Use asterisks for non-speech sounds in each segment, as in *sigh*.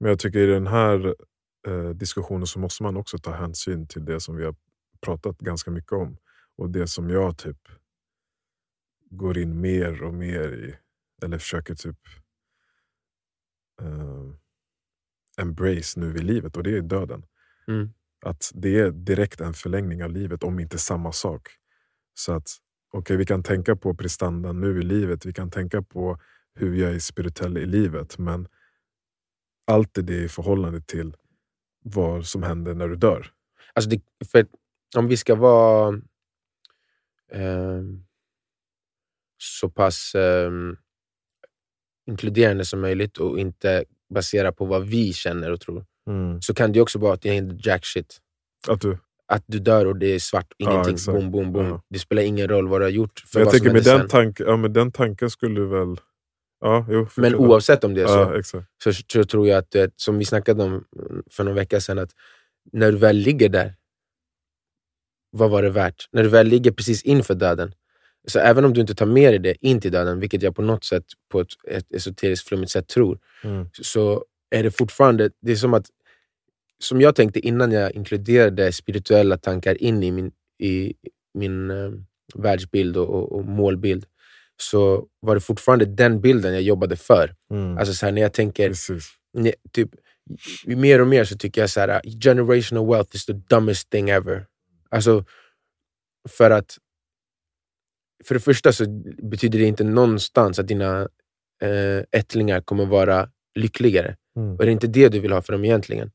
Men jag tycker i den här eh, diskussionen så måste man också ta hänsyn till det som vi har pratat ganska mycket om. Och det som jag typ går in mer och mer i. Eller försöker typ eh, embrace nu i livet och det är döden. Mm. Att det är direkt en förlängning av livet, om inte samma sak. Så att okay, vi kan tänka på prestandan nu i livet, vi kan tänka på hur jag är spirituell i livet, men allt är det i förhållande till vad som händer när du dör. Alltså det, för om vi ska vara eh, så pass eh, inkluderande som möjligt och inte basera på vad vi känner och tror, Mm. så kan det också vara att det händer jack shit. Att du, Att du dör och det är svart, ingenting. exakt. boom, boom, boom. Ja. Det spelar ingen roll vad du har gjort. För jag tänker med den, tank, ja, med den tanken skulle du väl... Ja, jo, Men oavsett om det är så, Ja, så, så tror jag att, eh, som vi snackade om för någon vecka sedan, att när du väl ligger där, vad var det värt? När du väl ligger precis inför döden, så även om du inte tar med dig det in till döden, vilket jag på något sätt, på ett, ett esoteriskt flummigt sätt tror, Mm. så är det fortfarande, det är som att, som jag tänkte innan jag inkluderade spirituella tankar in i min, i min eh, världsbild och, och, och målbild, så var det fortfarande den bilden jag jobbade för. Mm. Alltså så här, när jag tänker, ne, typ, mer och mer så tycker jag så här, generational wealth is the dumbest thing ever. Alltså, för att för det första så betyder det inte någonstans att dina eh, ättlingar kommer vara lyckligare. Mm. Och det är inte det du vill ha för dem egentligen.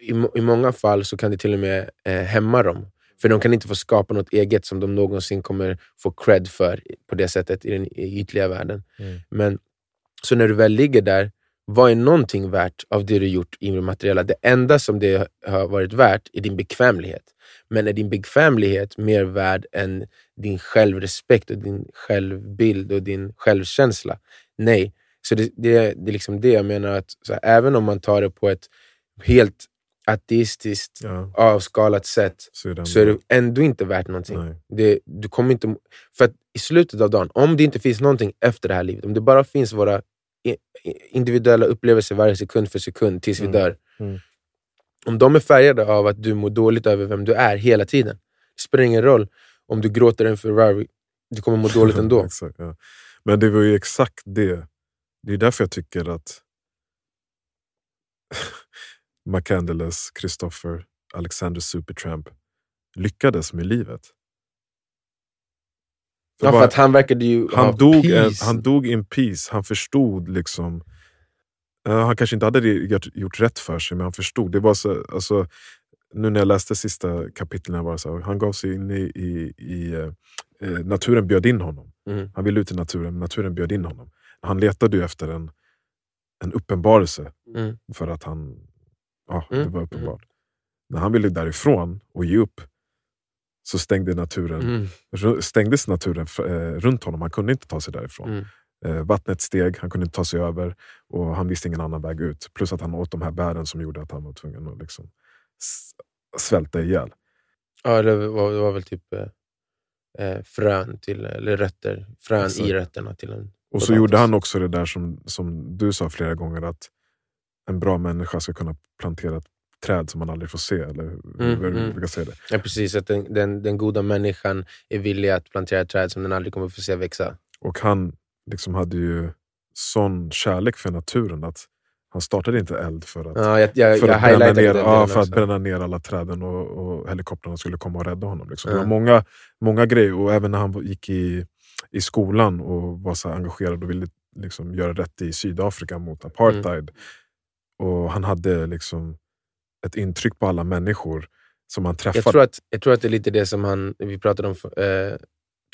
I, I många fall så kan det till och med eh, hämma dem. För de kan inte få skapa något eget som de någonsin kommer få cred för på det sättet i den ytliga världen. Mm. Men Så när du väl ligger där, vad är någonting värt av det du gjort i det materiella? Det enda som det har varit värt är din bekvämlighet. Men är din bekvämlighet mer värd än din självrespekt, och din självbild och din självkänsla? Nej. Så det, det, det är liksom det jag menar, att här, även om man tar det på ett helt ateistiskt, Ja, avskalat sätt, så är det så är ändå- det ändå inte värt någonting. Det, du kommer inte, för att i slutet av dagen, om det inte finns någonting efter det här livet, om det bara finns våra individuella upplevelser varje sekund för sekund tills vi Mm. dör. Mm. Om de är färgade av att du mår dåligt över vem du är hela tiden, det spelar ingen roll om du gråter en Ferrari, du kommer må dåligt *laughs* ändå. exakt, ja. Men det var ju exakt det. Det är därför jag tycker att McCandless, Christopher, Alexander Supertramp lyckades med livet. För Ja, bara- för att han verkade ju ha han, dog en, han dog in peace, han förstod liksom... eh, han kanske inte hade gjort, gjort rätt för sig, men han förstod. Det var så, alltså, nu när jag läste sista kapitlen, var så här, han gav sig in i... i, i eh, eh, naturen bjöd in honom. Mm. Han ville ut i naturen, men naturen bjöd in honom. Han letade ju efter en, en uppenbarelse, Mm. för att han... Ja, Mm, det var uppenbart. När han ville därifrån och ge upp, så stängde naturen Mm. Stängdes naturen eh, runt honom. Han kunde inte ta sig därifrån. Mm. Eh, vattnet steg, han kunde inte ta sig över och han visste ingen annan väg ut. Plus att han åt de här bären som gjorde att han var tvungen att liksom svälta ihjäl. Ja, det var, det var väl typ eh, eh, frön, till, eller rötter, frön Exakt. i rötterna till en Och så gjorde han också det där som, som du sa flera gånger, att en bra människa ska kunna plantera ett träd som man aldrig får se. Eller hur Mm, hur mm. brukar säga det. Ja, precis. Att den, den, den goda människan är villig att plantera ett träd som den aldrig kommer få se växa. Och han liksom hade ju sån kärlek för naturen att han startade inte eld för att Ja, jag, jag, för, jag att bränna, ner, ja, för att bränna ner alla träden och, och helikoptrarna skulle komma och rädda honom. Liksom. Det Ja. var många, många grejer, och även när han gick i, i skolan och var så engagerad och ville liksom göra rätt i Sydafrika mot apartheid. Och Han hade liksom ett intryck på alla människor som han träffade. Jag tror, att, jag tror att det är lite det som han, vi pratade om för, eh,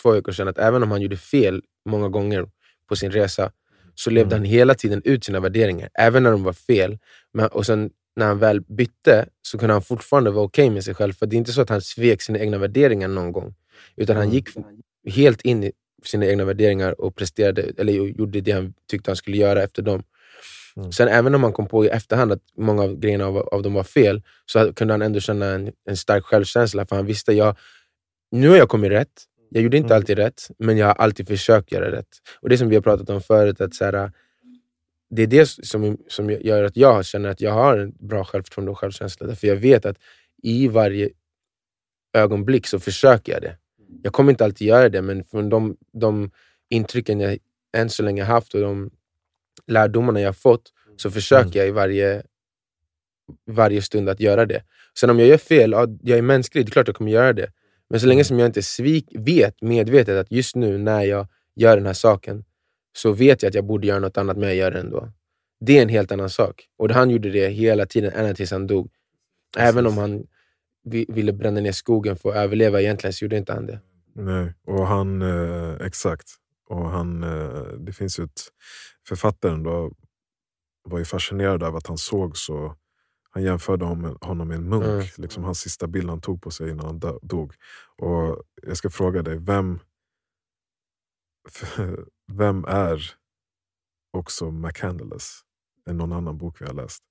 två veckor sedan, att även om han gjorde fel många gånger på sin resa, så levde Mm. han hela tiden ut sina värderingar, även när de var fel. Men, och sen när han väl bytte så kunde han fortfarande vara okej med sig själv, för det är inte så att han svek sina egna värderingar någon gång. Utan han Mm. gick helt in i sina egna värderingar och presterade, eller gjorde det han tyckte han skulle göra efter dem. Mm. Sen även om han kom på i efterhand att många av grejerna av, av dem var fel, så kunde han ändå känna en, en stark självkänsla. För han visste, jag, nu har jag kommit rätt. Jag gjorde inte Mm. alltid rätt, men jag har alltid försökt göra rätt. Och Det som vi har pratat om förut, att så här, det är det som, som gör att jag känner att jag har en bra självförtroende och självkänsla. Därför jag vet att i varje ögonblick så försöker jag det. Jag kommer inte alltid göra det, men från de, de intrycken jag än så länge haft och de lärdomarna jag fått, så försöker mm. jag i varje, varje stund att göra det. Sen om jag gör fel, ja, jag är mänsklig, det är klart jag kommer göra det. Men så länge mm. som jag inte svik, vet medvetet att just nu när jag gör den här saken, så vet jag att jag borde göra något annat, men jag gör det ändå. Det är en helt annan sak. Och han gjorde det hela tiden, ända tills han dog. Även om han ville bränna ner skogen för att överleva egentligen, så gjorde inte han det. Nej, och han, eh, exakt. Och han, eh, det finns ju ett, författaren då, var ju fascinerad över att han såg så han jämförde honom med en munk. Mm. Liksom hans sista bild han tog på sig innan han dog. Och Jag ska fråga dig, vem, *laughs* vem är också McCandless? än någon annan bok vi har läst.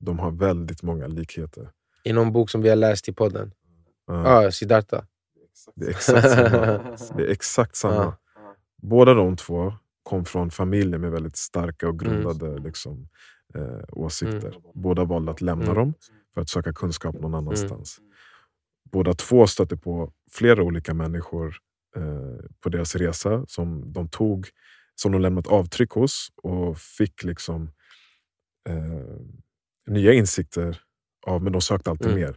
De har väldigt många likheter. I någon bok som vi har läst i podden? Ja, uh. ah, Siddhartha. Det är exakt samma. *laughs* det är exakt samma. Båda de två kom från familjer med väldigt starka och grundade mm. liksom, eh, åsikter. Mm. Båda valde att lämna mm. dem för att söka kunskap någon annanstans. Mm. Båda två stötte på flera olika människor eh, på deras resa som de tog som de lämnat avtryck hos och fick liksom eh, nya insikter av, men de sökte alltid mm. mer.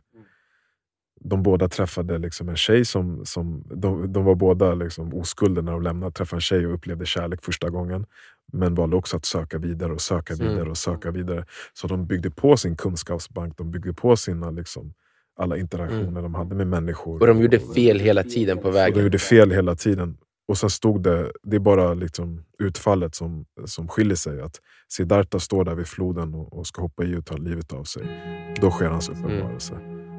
De båda träffade liksom en tjej som, som de, de var båda liksom oskulder när de lämnade, träffade en tjej och upplevde kärlek första gången. Men valde också att söka vidare och söka mm. vidare och söka vidare. Så de byggde på sin kunskapsbank, de byggde på sina liksom, alla interaktioner mm. de hade med människor. Och de gjorde fel hela tiden på vägen. Och de gjorde fel hela tiden. Och sen stod det, det är bara liksom utfallet som, som skiljer sig. Att Siddhartha står där vid floden och, och ska hoppa i och ta livet av sig. Då sker hans uppenbarelse. Mm.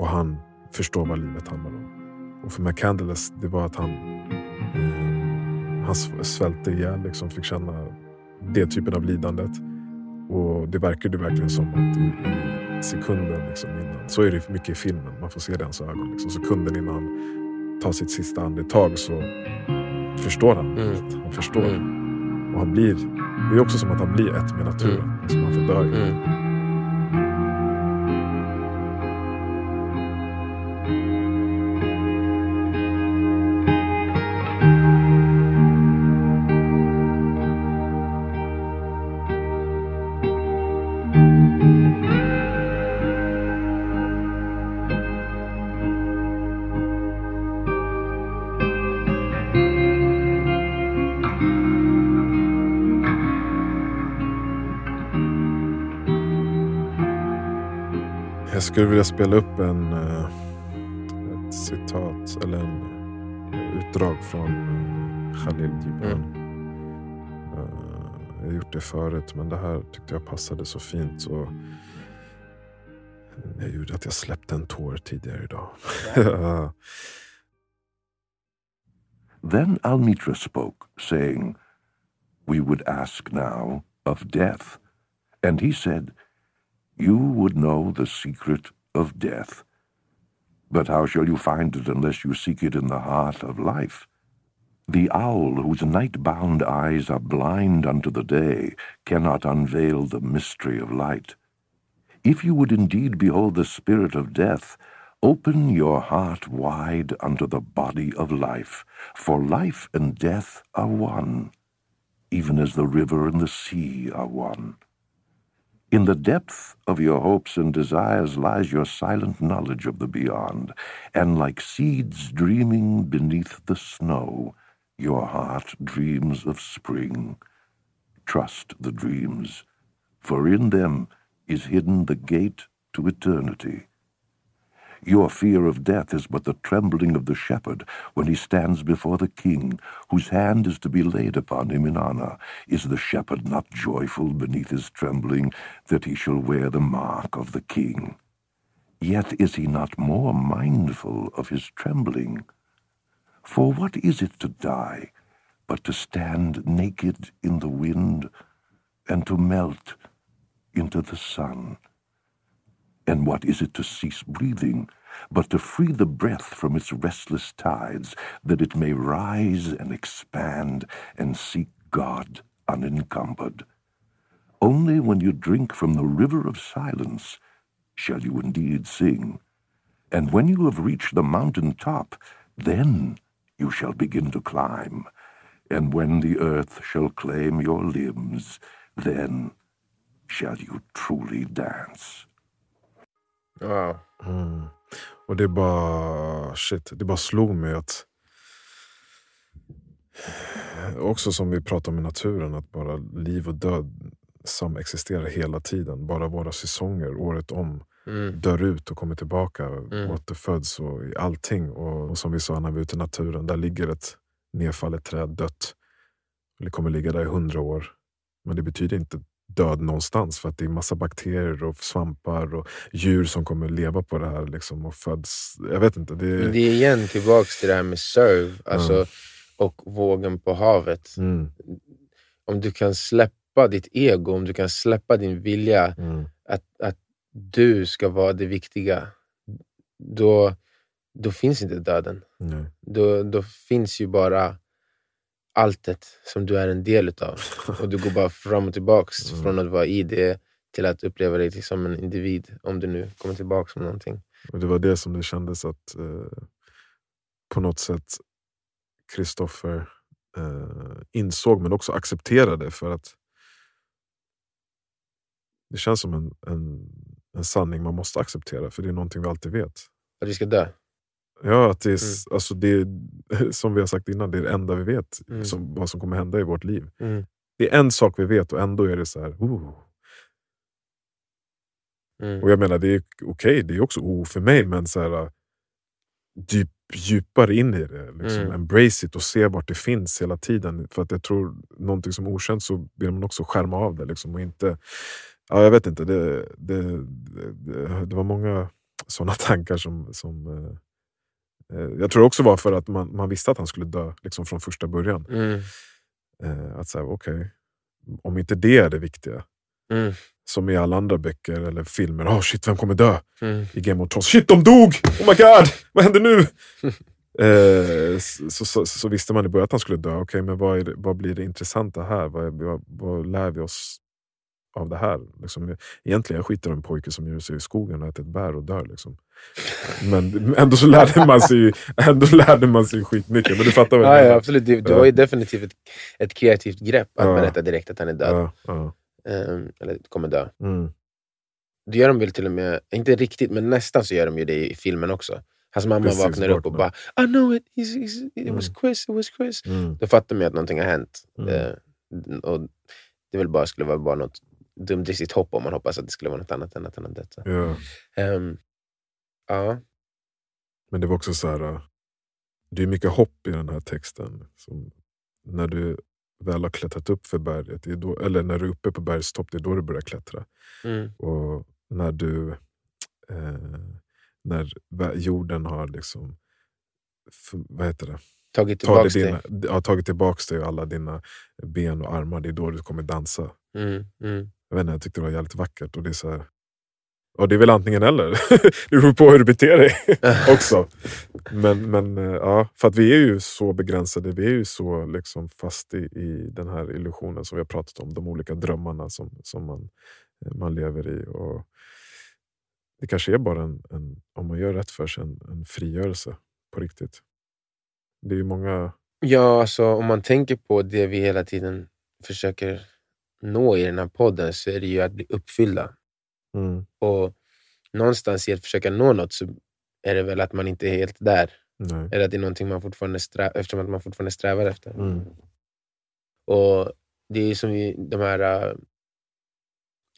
Och han förstår vad livet handlar om. Och för McCandless, det var att han, eh, han svälte ihjäl, liksom, fick känna det typen av lidandet. Och det verkade verkligen som att i, i sekunden liksom innan, så är det mycket i filmen, man får se det i hans ögon. Liksom, sekunden innan han tar sitt sista andetag så förstår han. Mm. Han förstår. Mm. Och han blir, det är också som att han blir ett med naturen. Mm. Liksom han fördör mm. Skulle vilja spela upp en, eh, ett citat eller en eh, utdrag från eh, Khalil Gibran. Mm. Jag har gjort det förut men det här tyckte jag passade så fint. Så det gjorde att jag släppte en tår tidigare idag. *laughs* Then Almitra spoke, saying, We would ask now of death. And he said, you would know the secret of death. But how shall you find it unless you seek it in the heart of life? The owl, whose night-bound eyes are blind unto the day, cannot unveil the mystery of light. If you would indeed behold the spirit of death, open your heart wide unto the body of life, for life and death are one, even as the river and the sea are one. In the depth of your hopes and desires lies your silent knowledge of the beyond, and like seeds dreaming beneath the snow, your heart dreams of spring. Trust the dreams, for in them is hidden the gate to eternity. Your fear of death is but the trembling of the shepherd when he stands before the king, whose hand is to be laid upon him in honor. Is the shepherd not joyful beneath his trembling that he shall wear the mark of the king? Yet is he not more mindful of his trembling? For what is it to die but to stand naked in the wind and to melt into the sun? And what is it to cease breathing, but to free the breath from its restless tides, that it may rise and expand and seek God unencumbered? Only when you drink from the river of silence shall you indeed sing. And when you have reached the mountain top, then you shall begin to climb. And when the earth shall claim your limbs, then shall you truly dance. Wow. Mm. Och det är bara, shit, det bara slog mig att också som vi pratar om i naturen, att bara liv och död som existerar hela tiden. Bara våra säsonger året om Mm. dör ut och kommer tillbaka, Mm. återföds och allting. Och, och som vi sa när vi är ute i naturen, där ligger ett nedfallet träd dött. Det kommer ligga där i hundra år. Men det betyder inte död någonstans för att det är massa bakterier och svampar och djur som kommer leva på det här liksom, och föds. Jag vet inte. Det, Men det är igen tillbaks till det här med serve alltså, Mm. och vågen på havet. mm, Om du kan släppa ditt ego, om du kan släppa din vilja mm, att, att du ska vara det viktiga, då, då finns inte döden. Då, då finns ju bara alltet som du är en del utav. Och du går bara fram och tillbaks *laughs* Mm. från att vara i det till att uppleva dig som en individ, om du nu kommer tillbaks med någonting. Och det var det som det kändes att eh, på något sätt Kristoffer eh, insåg men också accepterade för att det känns som en, en, en sanning man måste acceptera för det är någonting vi alltid vet. Att vi ska dö. Ja, att det är, s- alltså det är, *laughs* som vi har sagt innan, det är det enda vi vet Mm. som, vad som kommer hända i vårt liv. Mm. Det är en sak vi vet och ändå är det så här. Oh. Mm. Och jag menar, det är okej, det är också oh för mig, men så här, djup, djupare in i det. Liksom. Mm. Embrace it och se vart det finns hela tiden. För att jag tror, någonting som är okänt så vill man också skärma av det. Liksom, och inte, ja, jag vet inte, det, det, det, det var många sådana *laughs* tankar som... som eh, jag tror också var för att man, man visste att han skulle dö liksom från första början. Mm. Eh, att säga, okej, om inte det är det viktiga, Mm. som i alla andra böcker eller filmer, oh shit, vem kommer dö? Mm. i Game of Thrones. Shit, de dog! Oh my god! Vad händer nu? *laughs* eh, så, så, så visste man i början att han skulle dö. Okej, men vad, det, vad blir det intressanta här? Vad, vad, vad lär vi oss av det här? Liksom, egentligen jag skiter i en pojke som ger sig i skogen och äter ett bär och dör. Liksom. Men *laughs* ändå så lärde man sig, *laughs* ändå lärde man sig skitmycket. Men du fattar väl? Ja, vad jag ja, menar? absolut. Det, det var ju definitivt ett, ett kreativt grepp att Ja. berätta direkt att han är död. ja, ja. Ehm, eller kommer dö. Mm, Det gör de väl till och med, inte riktigt, men nästan så gör de ju det i filmen också. Hans mamma Precis, vaknar upp och bara I know it, it's, it's, it was Mm. Chris, it was Chris. mm, Då fattar man ju att någonting har hänt. Mm. Eh, och det väl bara skulle vara bara något dumdristigt hopp om man hoppas att det skulle vara något annat än att han har dött. Ja. Ehm, ja. Men det var också så här. äh, Det är mycket hopp i den här texten. Som när du väl har klättrat upp för berget, då, eller när du är uppe på bergets topp, det är då du börjar klättra. Mm. Och när du eh, när jorden har liksom vad heter det? Tagit Tagit, tillbaka det. dina, ja, tagit tillbaka dig och alla dina ben och armar. Det är då du kommer dansa. Mm, mm. Jag, vet inte, jag tyckte det var jävligt vackert. Och det är så här, och det är väl antingen eller. *laughs* det beror på hur du beter dig *laughs* också. Men, men eh, ja, för att vi är ju så begränsade, vi är ju så liksom fast i, i den här illusionen som vi har pratat om. De olika drömmarna som, som man, eh, man lever i. Och det kanske är bara en, en om man gör rätt för sig, en, en frigörelse på riktigt. Det är ju många... Ja, alltså om man tänker på det vi hela tiden försöker nå i den här podden så är det ju att bli uppfyllda. Mm, Och någonstans i att försöka nå något så är det väl att man inte är helt där. nej. Eller att det är någonting man fortfarande, strä- eftersom att man fortfarande strävar efter. Mm, Och Det är som vi, de här äh,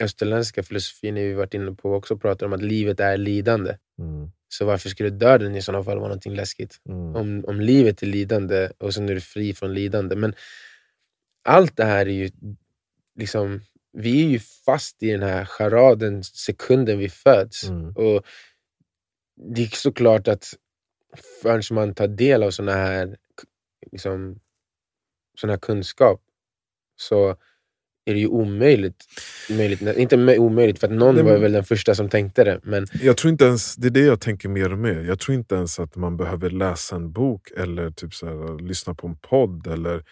österländska filosofin vi varit inne på också pratar om att livet är lidande. mm, Så varför skulle döden i sådana fall vara någonting läskigt? mm, Om, om livet är lidande och sen är du fri från lidande. Men allt det här är ju liksom... Vi är ju fast i den här charaden sekunden vi föds. mm, Och Det är såklart att förrän man tar del av såna här, liksom, sån här kunskap så är det ju omöjligt. Möjligt, inte mö- omöjligt, för att någon Nej, var men- väl den första som tänkte det. Men Jag tror inte ens, det är det jag tänker mer och mer. Jag tror inte ens att man behöver läsa en bok eller typ så här, lyssna på en podd eller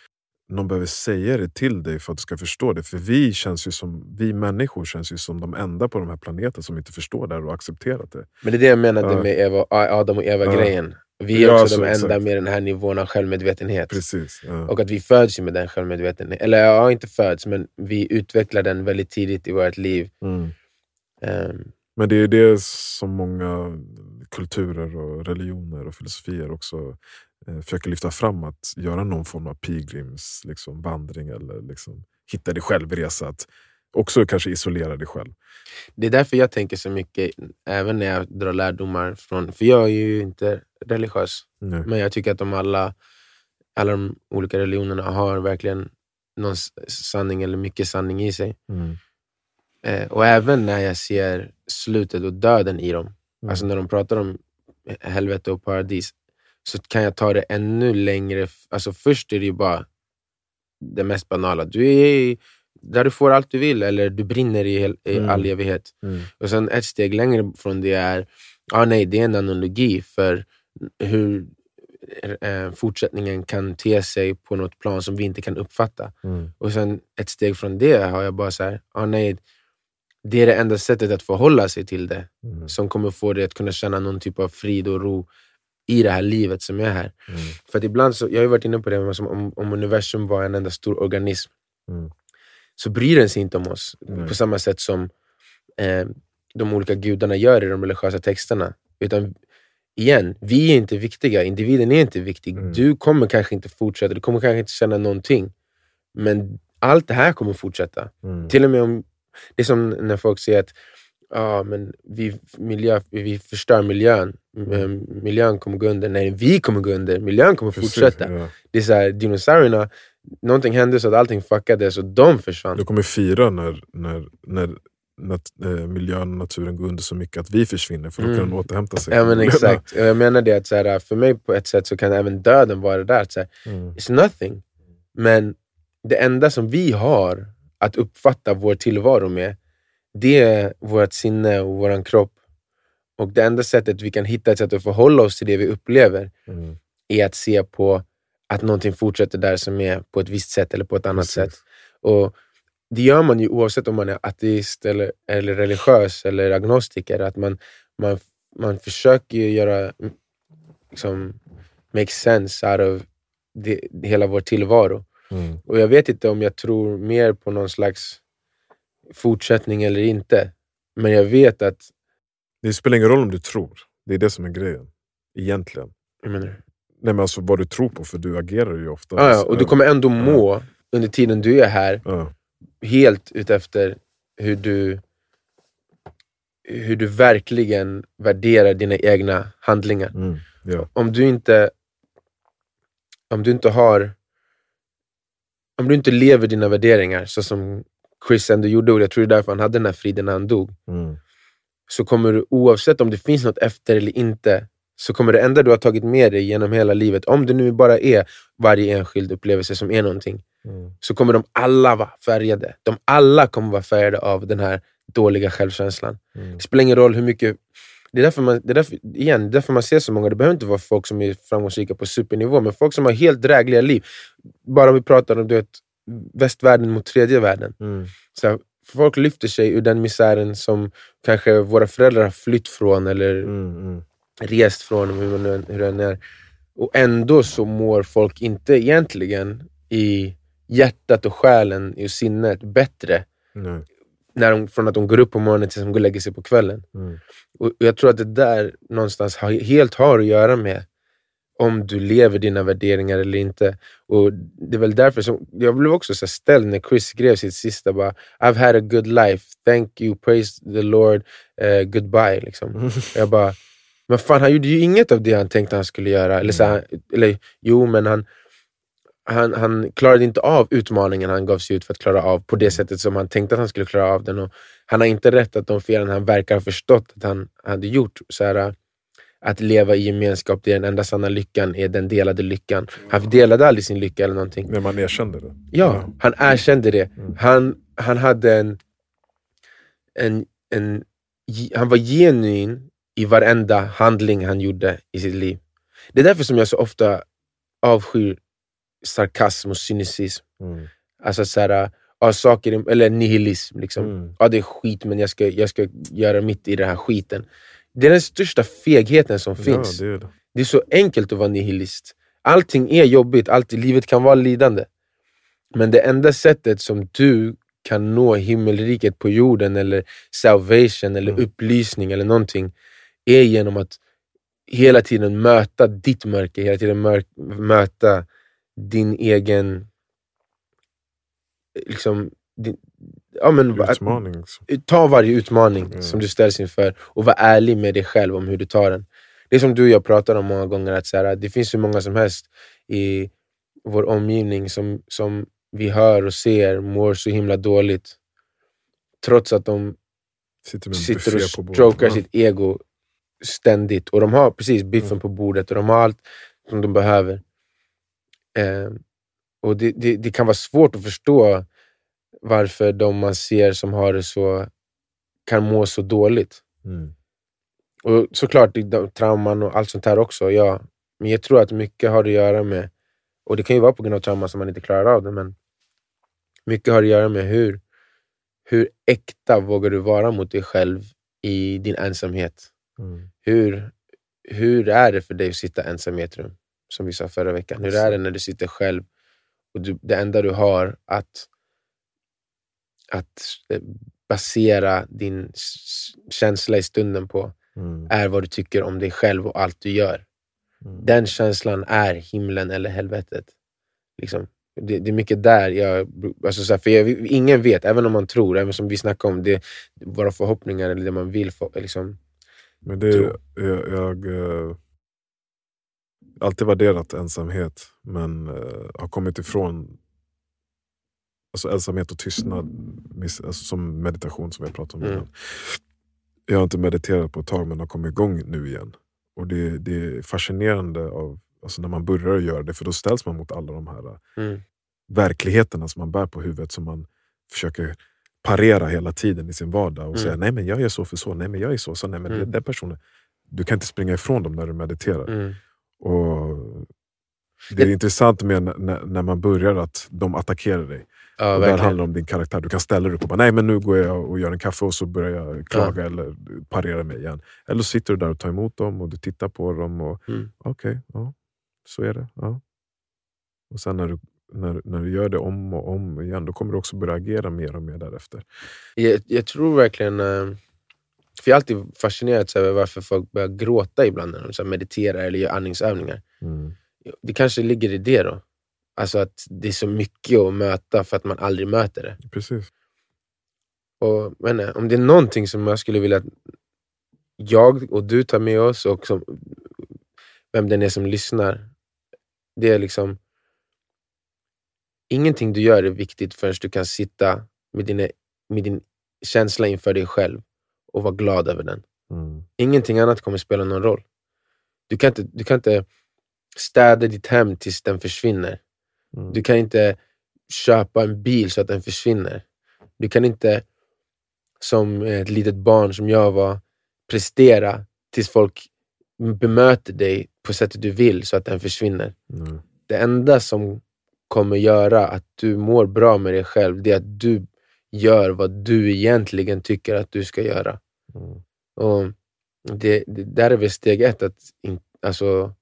någon behöver säga det till dig för att du ska förstå det. För vi, känns ju som, vi människor känns ju som de enda på den här planeten som inte förstår det här och accepterat det. Men det är det jag menade Ja. med Eva, Adam och Eva-grejen. Vi är Ja, också så de enda exakt. med den här nivån av självmedvetenhet. Precis. Ja. Och att vi föds med den självmedvetenheten. Eller ja, inte föds, men vi utvecklar den väldigt tidigt i vårt liv. Mm. Ehm, Men det är det som många kulturer, och religioner och filosofier också försöker lyfta fram. Att göra någon form av pilgrims liksom, vandring eller liksom, hitta dig själv-resa. Att också kanske isolera dig själv. det är därför jag tänker så mycket, även när jag drar lärdomar från... För jag är ju inte religiös, Nej. men jag tycker att de alla, alla de olika religionerna har verkligen någon sanning, eller mycket sanning i sig. Mm. Eh, och även när jag ser slutet och döden i dem, Mm. alltså när de pratar om helvete och paradis, så kan jag ta det ännu längre. Alltså först är det ju bara det mest banala. Du är där du får allt du vill, eller du brinner i, hel, i Mm. all evighet. Mm. Och sen ett steg längre från det är, ah, nej, det är en analogi för hur eh, fortsättningen kan te sig på något plan som vi inte kan uppfatta. Mm. Och sen ett steg från det har jag bara så här, ah, nej, det är det enda sättet att förhålla sig till det Mm. som kommer få dig att kunna känna någon typ av frid och ro i det här livet som är här. Mm. För att ibland, så, jag har varit inne på det, om, om universum var en enda stor organism Mm. så bryr den sig inte om oss Nej. på samma sätt som eh, de olika gudarna gör i de religiösa texterna. Utan igen, vi är inte viktiga, individen är inte viktig. Mm. Du kommer kanske inte fortsätta, du kommer kanske inte känna någonting. Men allt det här kommer fortsätta. Mm. Till och med om, det är som när folk säger att ja, men vi, miljö, vi förstör miljön. Mm, Miljön kommer gå under. Nej, vi kommer gå under. Miljön kommer Precis, fortsätta. ja. Det är så här, dinosaurierna, någonting hände så att allting fuckades och de försvann. De kommer fira när, när, när nat, eh, miljön och naturen går under så mycket att vi försvinner, för då kan Mm. den återhämta sig. Ja men *laughs* exakt. Och Jag menar det att så här, för mig på ett sätt så kan även döden vara där. att Så här, Mm. it's nothing. Men det enda som vi har att uppfatta vår tillvaro med, det är vårt sinne och vår kropp. Och det enda sättet vi kan hitta ett sätt att förhålla oss till det vi upplever Mm. är att se på att någonting fortsätter där som är på ett visst sätt eller på ett annat Precis. sätt. Och Det gör man ju oavsett om man är ateist, eller, eller religiös eller agnostiker. Att man, man, man försöker ju göra, mm, liksom, make sense out of det, hela vår tillvaro. Mm. Och jag vet inte om jag tror mer på någon slags fortsättning eller inte. Men jag vet att... Det spelar ingen roll om du tror. Det är det som är grejen. Egentligen. Jag menar, Nej, men alltså vad du tror på, för du agerar ju ofta. ah, ja, och du kommer ändå må under tiden du är här Ja. helt utefter hur du, hur du verkligen värderar dina egna handlingar. Mm. Ja. Om du inte om du inte har om du inte lever dina värderingar så som Chris ändå gjorde, och jag tror det är därför han hade den här friden när han dog, Mm. så kommer du oavsett om det finns något efter eller inte, så kommer det enda du har tagit med dig genom hela livet, om det nu bara är varje enskild upplevelse som är någonting, Mm. så kommer de alla vara färgade. De alla kommer vara färgade av den här dåliga självkänslan. Mm. Det spelar ingen roll hur mycket... Det är därför man, det är därför, igen, det är därför man ser så många. Det behöver inte vara folk som är framgångsrika på supernivå, men folk som har helt drägliga liv. Bara om vi pratar om du vet, västvärlden mot tredje världen. Mm. Så här, folk lyfter sig ur den misären som kanske våra föräldrar har flytt från eller Mm. Mm. rest från, hur, man, hur den är. Och ändå så mår folk inte egentligen i hjärtat och själen och sinnet bättre Nej. när de, från att de går upp på morgonen tills de går och lägger sig på kvällen. Mm. Och jag tror att det där någonstans har, helt har att göra med om du lever dina värderingar eller inte. Och Det är väl därför som, jag blev också så ställd när Chris skrev sitt sista bara I've had a good life, thank you, praise the Lord, eh, goodbye. Liksom. Mm. *laughs* Jag bara, men fan han gjorde ju inget av det han tänkte han skulle göra. Eller, så här, eller jo, men han, han, han klarade inte av utmaningen han gav sig ut för att klara av på det sättet som han tänkte att han skulle klara av den. Och han har inte rättat de felen han verkar ha förstått att han hade gjort. Så här, att leva i gemenskap, det är den enda sanna lyckan, är den delade lyckan. Han delade aldrig sin lycka eller någonting. När man erkände det. Ja, han erkände det. Mm. Han, han hade en, en, en... Han var genuin i varenda handling han gjorde i sitt liv. Det är därför som jag så ofta avskyr sarkasm och cynicism. Mm. Alltså så här, ja, saker, eller nihilism. Liksom. Mm. Ja, det är skit, men jag ska, jag ska göra mitt i den här skiten. Det är den största fegheten som finns. Ja, det är det. Det är så enkelt att vara nihilist. Allting är jobbigt, allt, livet kan vara lidande. Men det enda sättet som du kan nå himmelriket på jorden, eller salvation, eller Mm. upplysning eller någonting, är genom att hela tiden möta ditt mörker, hela tiden möta din egen... Liksom, din, ja, men, Utmaning. så. ta varje utmaning Mm. som du ställs inför och var ärlig med dig själv om hur du tar den. Det är som du och jag pratar om många gånger, att så här, det finns hur många som helst i vår omgivning som, som vi hör och ser mår så himla dåligt. Trots att de Sitter sitter och strokar Ja. sitt ego ständigt. Och de har precis biffen Mm. på bordet och de har allt som de behöver. Eh, och det, det, det kan vara svårt att förstå varför de man ser som har det så kan må så dåligt. Mm. Och såklart trauman och allt sånt här också, ja. Men jag tror att mycket har att göra med, och det kan ju vara på grund av trauma som man inte klarar av det, men mycket har att göra med hur, hur äkta vågar du vara mot dig själv i din ensamhet. Mm. Hur, hur är det för dig att sitta ensam i ett rum? Som vi sa förra veckan. Hur är det när du sitter själv och du, det enda du har att, att eh, basera din känsla i stunden på Mm. är vad du tycker om dig själv och allt du gör. Mm. Den känslan är himlen eller helvetet. Liksom. Det, det är mycket där jag... Alltså så här, för jag, ingen vet, även om man tror, även som vi snackar om, det, våra förhoppningar eller det man vill. Få, liksom, Men det, Tro. jag, jag eh, alltid värderat ensamhet, men eh, har kommit ifrån alltså ensamhet och tystnad alltså som meditation som jag pratade om Mm. innan. Jag har inte mediterat på ett tag men har kommit igång nu igen. Och det, det är fascinerande av, alltså när man börjar göra det, för då ställs man mot alla de här mm, verkligheterna som man bär på huvudet som man försöker parera hela tiden i sin vardag och Mm. säga nej men jag är så för så, nej men jag är så, så nej men Mm. den personen. Du kan inte springa ifrån dem när du mediterar. mm, Och det är intressant med när, när- man börjar att de attackerar dig. ja, och där handlar det om din karaktär. Du kan ställa dig upp och bara, nej men nu går jag och gör en kaffe och så börjar jag klaga eller parera mig igen. Eller så sitter du där och tar emot dem och du tittar på dem och Mm. okej, ja, så är det. Ja. Och sen när du, när, när du gör det om och om igen, då kommer du också börja agera mer och mer därefter. Jag, jag tror verkligen... eh, För jag har alltid fascinerats över varför folk börjar gråta ibland när de mediterar eller gör andningsövningar. Mm. Det kanske ligger i det då. Alltså att det är så mycket att möta för att man aldrig möter det. Precis. Och, men, om det är någonting som jag skulle vilja att jag och du tar med oss och som, vem den är som lyssnar. Det är liksom Ingenting du gör är viktigt förrän du kan sitta med, dina, med din känsla inför dig själv och vara glad över den. Mm. Ingenting annat kommer spela någon roll. Du kan inte, du kan inte städa ditt hem tills den försvinner. Mm. Du kan inte köpa en bil så att den försvinner. Du kan inte, som ett litet barn som jag var, prestera tills folk bemöter dig på sättet du vill så att den försvinner. Mm. Det enda som kommer göra att du mår bra med dig själv, det är att du gör vad du egentligen tycker att du ska göra. Mm. Och det, det där är väl steg ett, att in, alltså,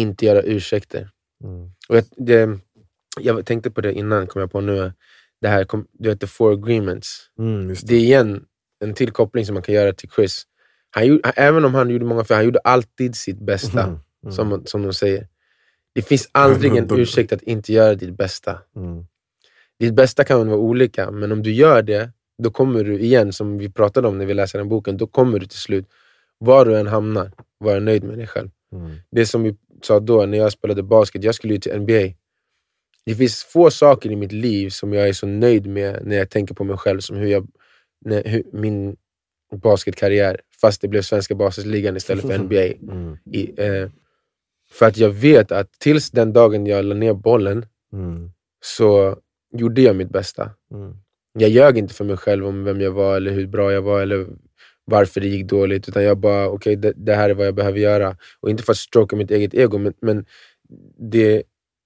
inte göra ursäkter. Mm. Och jag, det, jag tänkte på det innan, kom jag på nu. Det här, du vet, the four agreements. Mm, just Det är igen en till koppling som man kan göra till Chris. Han gjorde, även om han gjorde många fel, han gjorde alltid sitt bästa, Mm. Mm. som, som de säger. Det finns aldrig en *laughs* ursäkt att inte göra ditt bästa. Mm. Ditt bästa kan vara olika, men om du gör det, då kommer du igen, som vi pratade om när vi läste den boken, då kommer du till slut, var du än hamnar, vara nöjd med dig själv. Mm. Det som vi sa då när jag spelade basket, jag skulle ju till NBA. Det finns få saker i mitt liv som jag är så nöjd med när jag tänker på mig själv som hur jag, när, hur, min basketkarriär, fast det blev svenska basketligan istället för NBA. *laughs* Mm. I, eh, för att jag vet att tills den dagen jag la ner bollen Mm. så gjorde jag mitt bästa. Mm. Jag ljög inte för mig själv om vem jag var, eller hur bra jag var, eller varför det gick dåligt. Utan jag bara, okej, det, det här är vad jag behöver göra. Och inte för att stroka mitt eget ego, men, men det,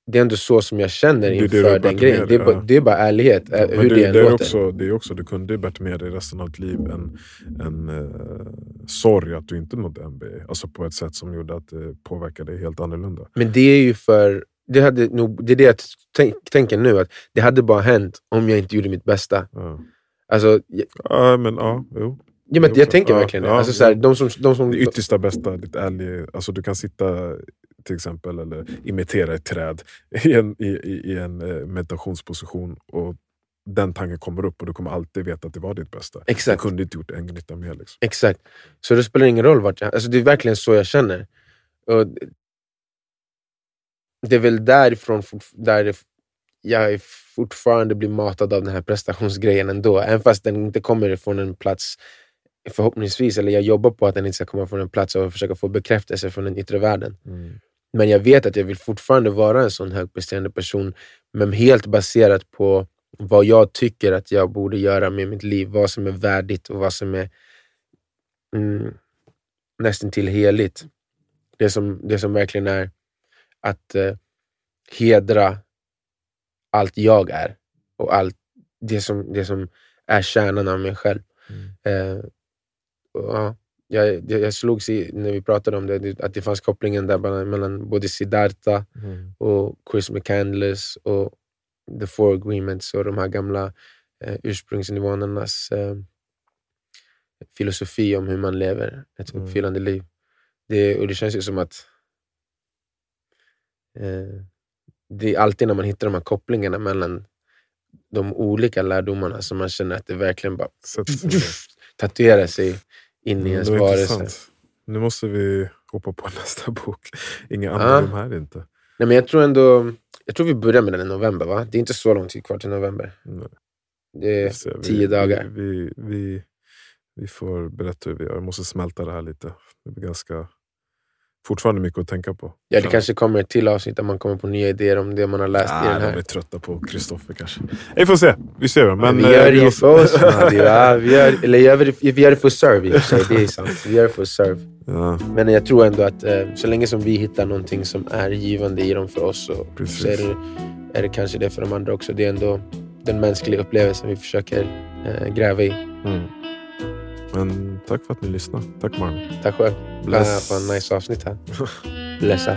det är ändå så som jag känner Det det inför har den grejen. med Det är, dig, bara, ja. det är bara ärlighet, eh, Men hur du, det än det, är låter. också, det är också, du kunde ju bärt med dig resten av ditt liv en, en uh, sorg att du inte nådde NBA. Alltså på ett sätt som gjorde att det påverkade dig helt annorlunda. Men det är ju för... Det, hade nog, det är det jag tänk, tänker nu, att det hade bara hänt om jag inte gjorde mitt bästa. Ja, Alltså, jag, ja men ja, jo. Ja, men jag tänker verkligen det. ja, Alltså, så här, de som, de som, Det yttersta bästa, ditt ärlig, alltså du kan sitta till exempel eller imitera ett träd *laughs* i en, i, i, en eh, meditationsposition och den tanken kommer upp och du kommer alltid veta att det var ditt bästa. Du exakt. kunde inte gjort en gnutta mer. Liksom. Exakt. Så det spelar ingen roll vart jag... Alltså det är verkligen så jag känner. Och det är väl därifrån där jag fortfarande blir matad av den här prestationsgrejen ändå. Även fast den inte kommer från en plats, förhoppningsvis, eller jag jobbar på att den inte ska komma från en plats och försöka få bekräftelse från den yttre världen. Mm. Men jag vet att jag vill fortfarande vara en sån högpresterande person, men helt baserat på vad jag tycker att jag borde göra med mitt liv. Vad som är värdigt och vad som är mm, nästan till heligt. Det som, det som verkligen är att eh, hedra allt jag är och allt det som, det som är kärnan av mig själv. Mm. Eh, ja, jag, jag, slogs i, när vi pratade om det, att det fanns kopplingen där mellan, både Siddhartha Mm. och Chris McCandless och The Four Agreements och de här gamla eh, ursprungsnivåernas eh, filosofi om hur man lever ett Mm. uppfyllande liv. Det, och det känns ju som att eh, det är alltid när man hittar de här kopplingarna mellan de olika lärdomarna som man känner att det verkligen bara *laughs* tatuerar sig in i Mm, ens varelse. intressant. Nu måste vi hoppa på *laughs* nästa bok. Inga Ja. andra rum här inte. Nej, men jag tror ändå jag tror vi börjar med den i november, va? Det är inte så lång tid kvar till november. Nej. Det är Vi ser, vi- tio dagar. Vi, vi, vi, vi får berätta hur vi gör. Jag måste smälta det här lite. Det blir ganska, fortfarande mycket att tänka på. Ja, det kanske kommer ett till avsnitt där man kommer på nya idéer om det man har läst i Ah, den de här. är trötta på Kristoffer kanske. Vi får se. Vi ser. Men, Men vi eh, gör det ju för oss, *laughs* vi gör, eller gör vi, gör det för serve i och för sig, det är sant. Vi gör det för serve. Ja, Men jag tror ändå att eh, så länge som vi hittar någonting som är givande i dem för oss så, så är, det, är det kanske det för de andra också. Det är ändå den mänskliga upplevelsen vi försöker eh, gräva i. mm. Men tack för att ni lyssnade. Tack Marlon. Tack själv. Bless. För en nice avsnitt här. *laughs* Blessa.